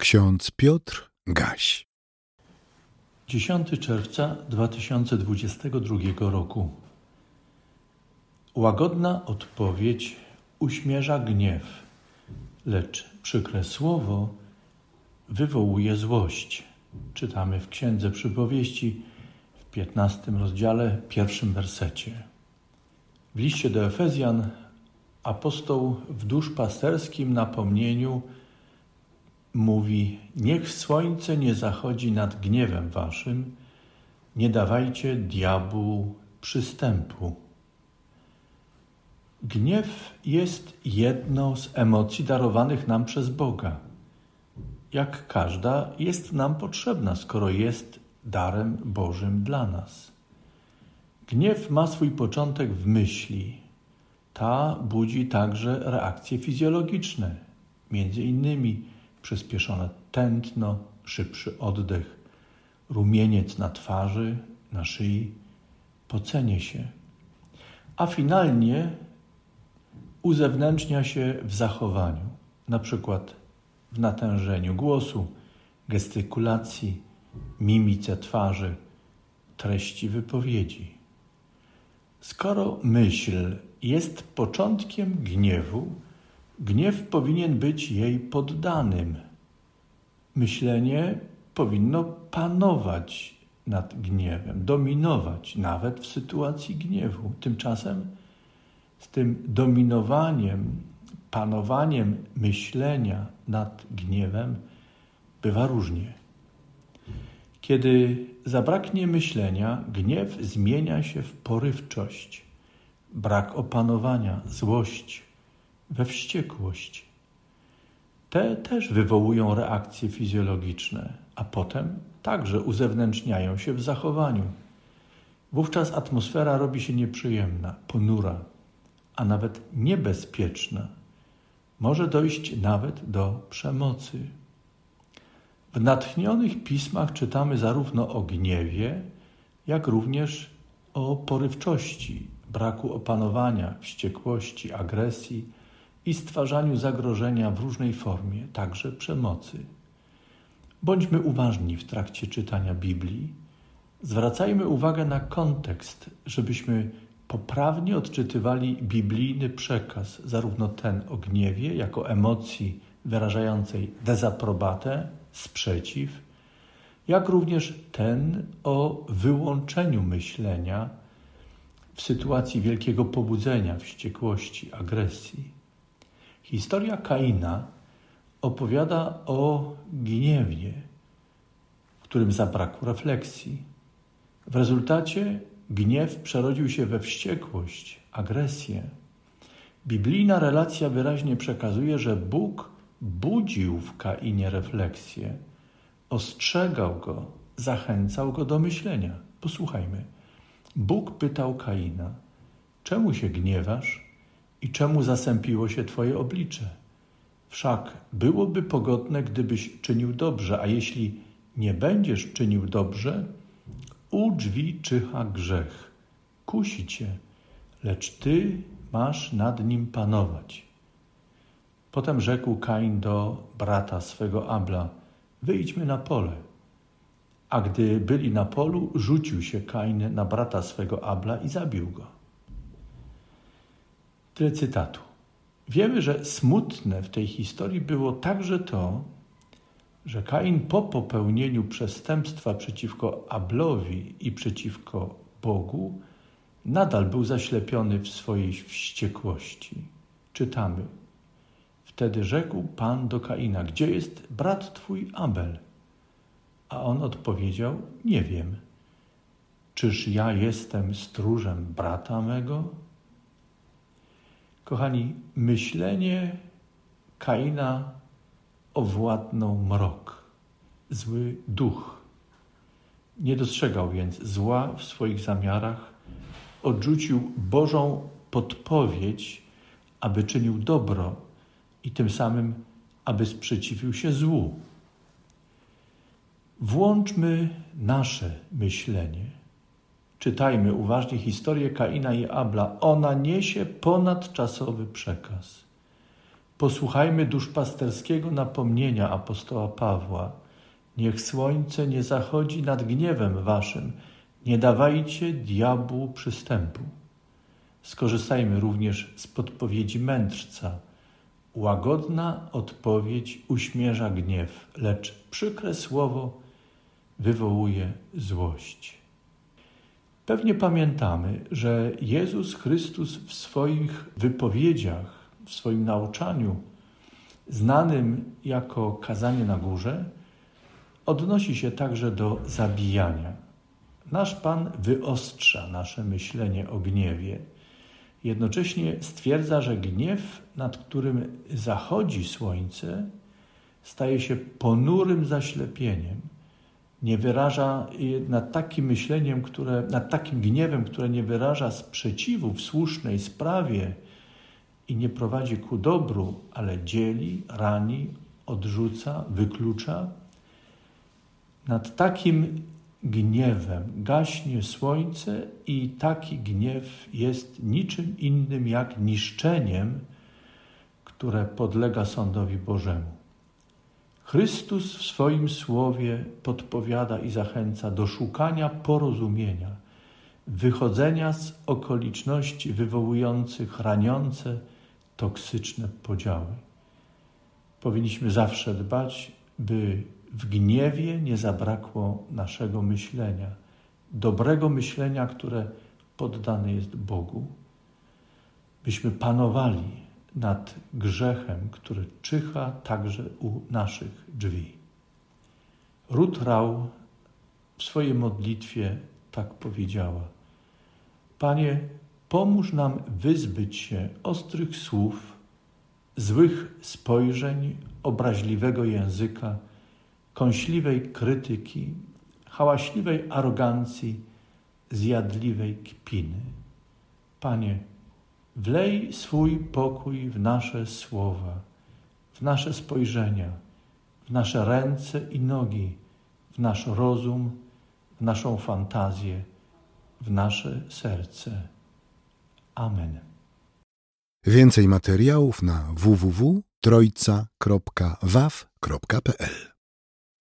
Ksiądz Piotr Gaś. 10 czerwca 2022 roku. Łagodna odpowiedź uśmierza gniew, lecz przykre słowo wywołuje złość. Czytamy w Księdze Przypowieści w 15 rozdziale, pierwszym wersecie. W liście do Efezjan apostoł w duszpasterskim napomnieniu mówi: Niech słońce nie zachodzi nad gniewem waszym, nie dawajcie diabłu przystępu. Gniew jest jedną z emocji darowanych nam przez Boga. Jak każda, jest nam potrzebna, skoro jest darem Bożym dla nas. Gniew ma swój początek w myśli. Ta budzi także reakcje fizjologiczne, między innymi przyspieszone tętno, szybszy oddech, rumieniec na twarzy, na szyi, pocenie się. A finalnie uzewnętrznia się w zachowaniu, na przykład w natężeniu głosu, gestykulacji, mimice twarzy, treści wypowiedzi. Skoro myśl jest początkiem gniewu, Gniew powinien być jej poddanym. Myślenie powinno panować nad gniewem, dominować nawet w sytuacji gniewu. Tymczasem z tym dominowaniem, panowaniem myślenia nad gniewem bywa różnie. Kiedy zabraknie myślenia, gniew zmienia się w porywczość, brak opanowania, złość we wściekłość. Te też wywołują reakcje fizjologiczne, a potem także uzewnętrzniają się w zachowaniu. Wówczas atmosfera robi się nieprzyjemna, ponura, a nawet niebezpieczna. Może dojść nawet do przemocy. W natchnionych pismach czytamy zarówno o gniewie, jak również o porywczości, braku opanowania, wściekłości, agresji i stwarzaniu zagrożenia w różnej formie, także przemocy. Bądźmy uważni w trakcie czytania Biblii. Zwracajmy uwagę na kontekst, żebyśmy poprawnie odczytywali biblijny przekaz, zarówno ten o gniewie, jako emocji wyrażającej dezaprobatę, sprzeciw, jak również ten o wyłączeniu myślenia w sytuacji wielkiego pobudzenia, wściekłości, agresji. Historia Kaina opowiada o gniewie, w którym zabrakło refleksji. W rezultacie gniew przerodził się we wściekłość, agresję. Biblijna relacja wyraźnie przekazuje, że Bóg budził w Kainie refleksję, ostrzegał go, zachęcał go do myślenia. Posłuchajmy. Bóg pytał Kaina: Czemu się gniewasz? I czemu zasępiło się Twoje oblicze? Wszak byłoby pogodne, gdybyś czynił dobrze, a jeśli nie będziesz czynił dobrze, u drzwi czyha grzech, kusi cię, lecz ty masz nad nim panować. Potem rzekł Kain do brata swego Abla: Wyjdźmy na pole. A gdy byli na polu, rzucił się Kain na brata swego Abla i zabił go. Tyle cytatu. Wiemy, że smutne w tej historii było także to, że Kain po popełnieniu przestępstwa przeciwko Ablowi i przeciwko Bogu nadal był zaślepiony w swojej wściekłości. Czytamy. Wtedy rzekł Pan do Kaina: Gdzie jest brat twój Abel? A on odpowiedział: Nie wiem. Czyż ja jestem stróżem brata mego? Kochani, myślenie Kaina owładnął mrok, zły duch. Nie dostrzegał więc zła w swoich zamiarach, odrzucił Bożą podpowiedź, aby czynił dobro i tym samym, aby sprzeciwił się złu. Włączmy nasze myślenie Czytajmy uważnie historię Kaina i Abla. Ona niesie ponadczasowy przekaz. Posłuchajmy duszpasterskiego napomnienia apostoła Pawła. Niech słońce nie zachodzi nad gniewem waszym, nie dawajcie diabłu przystępu. Skorzystajmy również z podpowiedzi mędrca. Łagodna odpowiedź uśmierza gniew, lecz przykre słowo wywołuje złość. Pewnie pamiętamy, że Jezus Chrystus w swoich wypowiedziach, w swoim nauczaniu, znanym jako kazanie na górze, odnosi się także do zabijania. Nasz Pan wyostrza nasze myślenie o gniewie. Jednocześnie stwierdza, że gniew, nad którym zachodzi słońce, staje się ponurym zaślepieniem. Nie wyraża nad takim myśleniem, które, nad takim gniewem, które nie wyraża sprzeciwu w słusznej sprawie i nie prowadzi ku dobru, ale dzieli, rani, odrzuca, wyklucza. Nad takim gniewem gaśnie słońce i taki gniew jest niczym innym jak niszczeniem, które podlega sądowi Bożemu. Chrystus w swoim słowie podpowiada i zachęca do szukania porozumienia, wychodzenia z okoliczności wywołujących raniące, toksyczne podziały. Powinniśmy zawsze dbać, by w gniewie nie zabrakło naszego myślenia, dobrego myślenia, które poddane jest Bogu, byśmy panowali nad grzechem, który czyha także u naszych drzwi. Ruth Rau w swojej modlitwie tak powiedziała: Panie, pomóż nam wyzbyć się ostrych słów, złych spojrzeń, obraźliwego języka kąśliwej krytyki, hałaśliwej arogancji, zjadliwej kpiny. Panie, wlej swój pokój w nasze słowa, w nasze spojrzenia, w nasze ręce i nogi, w nasz rozum, w naszą fantazję, w nasze serce. Amen. Więcej materiałów na www.trojca.waw.pl